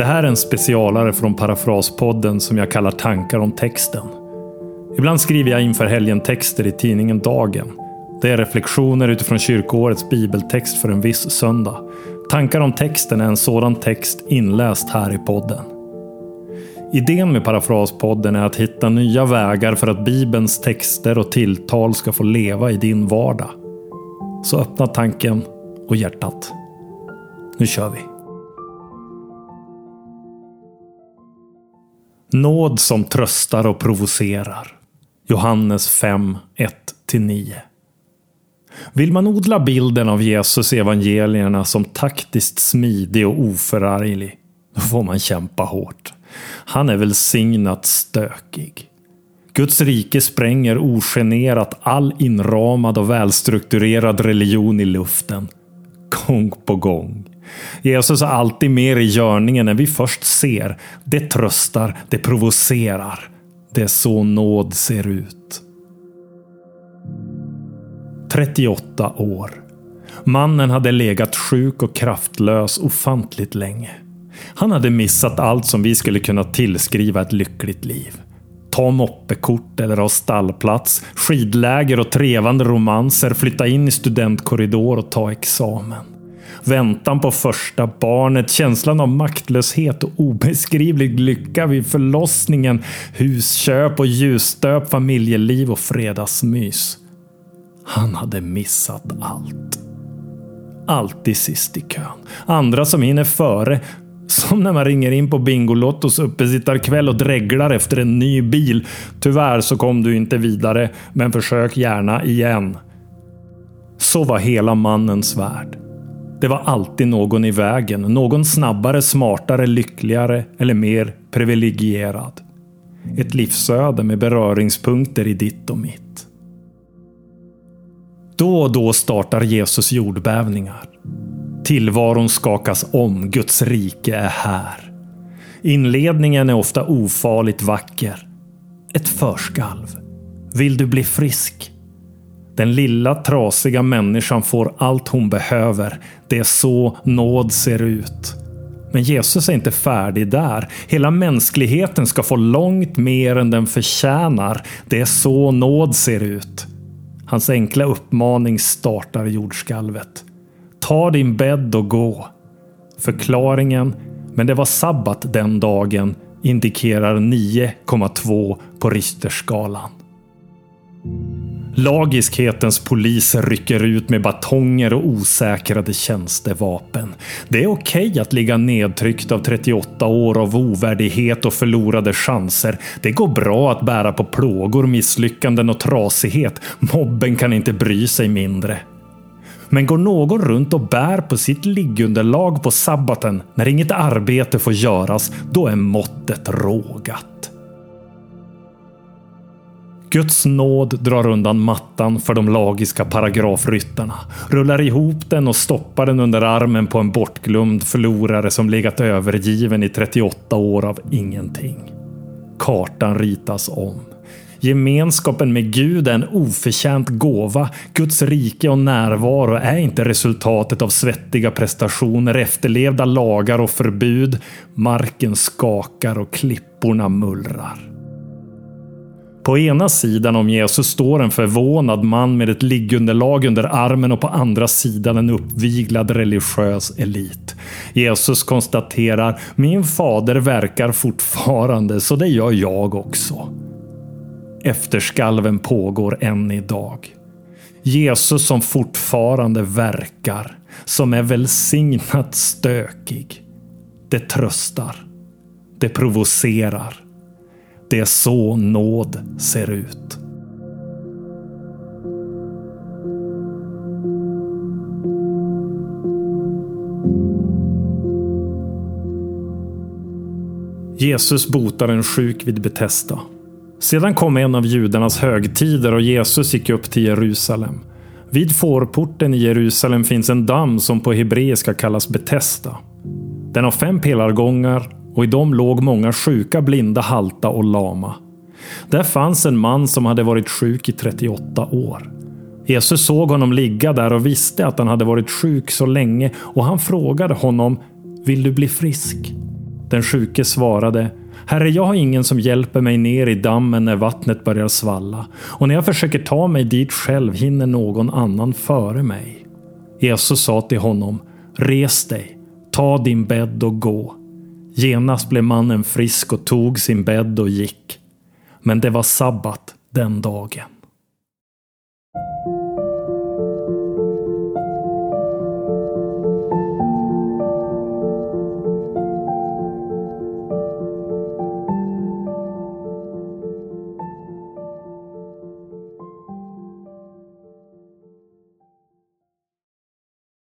Det här är en specialare från Parafraspodden som jag kallar Tankar om texten. Ibland skriver jag inför helgen texter i tidningen Dagen. Det är reflektioner utifrån kyrkoårets bibeltext för en viss söndag. Tankar om texten är en sådan text inläst här i podden. Idén med Parafraspodden är att hitta nya vägar för att Bibelns texter och tilltal ska få leva i din vardag. Så öppna tanken och hjärtat. Nu kör vi! Nåd som tröstar och provocerar. Johannes 5, 1-9. Vill man odla bilden av Jesus i evangelierna som taktiskt smidig och oförarglig, då får man kämpa hårt. Han är välsignat stökig. Guds rike spränger ogenerat all inramad och välstrukturerad religion i luften. Gång på gång. Jesus är alltid mer i görningen än vi först ser. Det tröstar, det provocerar. Det är så nåd ser ut. 38 år. Mannen hade legat sjuk och kraftlös ofantligt länge. Han hade missat allt som vi skulle kunna tillskriva ett lyckligt liv. Ta moppekort eller ha stallplats, skidläger och trevande romanser, flytta in i studentkorridor och ta examen. Väntan på första barnet, känslan av maktlöshet och obeskrivlig lycka vid förlossningen, husköp och ljusstöp familjeliv och fredagsmys. Han hade missat allt. Alltid sist i kön. Andra som hinner före. Som när man ringer in på Bingolottos uppesittarkväll och dreglar efter en ny bil. Tyvärr så kom du inte vidare, men försök gärna igen. Så var hela mannens värld. Det var alltid någon i vägen. Någon snabbare, smartare, lyckligare eller mer privilegierad. Ett livsöde med beröringspunkter i ditt och mitt. Då och då startar Jesus jordbävningar. Tillvaron skakas om, Guds rike är här. Inledningen är ofta ofarligt vacker. Ett förskalv. Vill du bli frisk? Den lilla trasiga människan får allt hon behöver. Det är så nåd ser ut. Men Jesus är inte färdig där. Hela mänskligheten ska få långt mer än den förtjänar. Det är så nåd ser ut. Hans enkla uppmaning startar jordskalvet. Ta din bädd och gå. Förklaringen, men det var sabbat den dagen, indikerar 9,2 på Richterskalan. Lagiskhetens poliser rycker ut med batonger och osäkrade tjänstevapen. Det är okej okay att ligga nedtryckt av 38 år av ovärdighet och förlorade chanser. Det går bra att bära på plågor, misslyckanden och trasighet. Mobben kan inte bry sig mindre. Men går någon runt och bär på sitt liggunderlag på sabbaten när inget arbete får göras, då är måttet rågat. Guds nåd drar undan mattan för de lagiska paragrafryttarna, rullar ihop den och stoppar den under armen på en bortglömd förlorare som legat övergiven i 38 år av ingenting. Kartan ritas om. Gemenskapen med Gud är en oförtjänt gåva. Guds rike och närvaro är inte resultatet av svettiga prestationer, efterlevda lagar och förbud. Marken skakar och klipporna mullrar. På ena sidan om Jesus står en förvånad man med ett liggunderlag under armen och på andra sidan en uppviglad religiös elit. Jesus konstaterar min fader verkar fortfarande så det gör jag också. Efterskalven pågår än idag. Jesus som fortfarande verkar, som är välsignat stökig. Det tröstar. Det provocerar. Det är så nåd ser ut. Jesus botar en sjuk vid Betesda. Sedan kom en av judarnas högtider och Jesus gick upp till Jerusalem. Vid fårporten i Jerusalem finns en damm som på hebreiska kallas Betesda. Den har fem pelargångar och i dem låg många sjuka, blinda, halta och lama. Där fanns en man som hade varit sjuk i 38 år. Jesus såg honom ligga där och visste att han hade varit sjuk så länge och han frågade honom Vill du bli frisk? Den sjuke svarade Herre, jag har ingen som hjälper mig ner i dammen när vattnet börjar svalla och när jag försöker ta mig dit själv hinner någon annan före mig. Jesus sa till honom Res dig, ta din bädd och gå. Genast blev mannen frisk och tog sin bädd och gick. Men det var sabbat den dagen.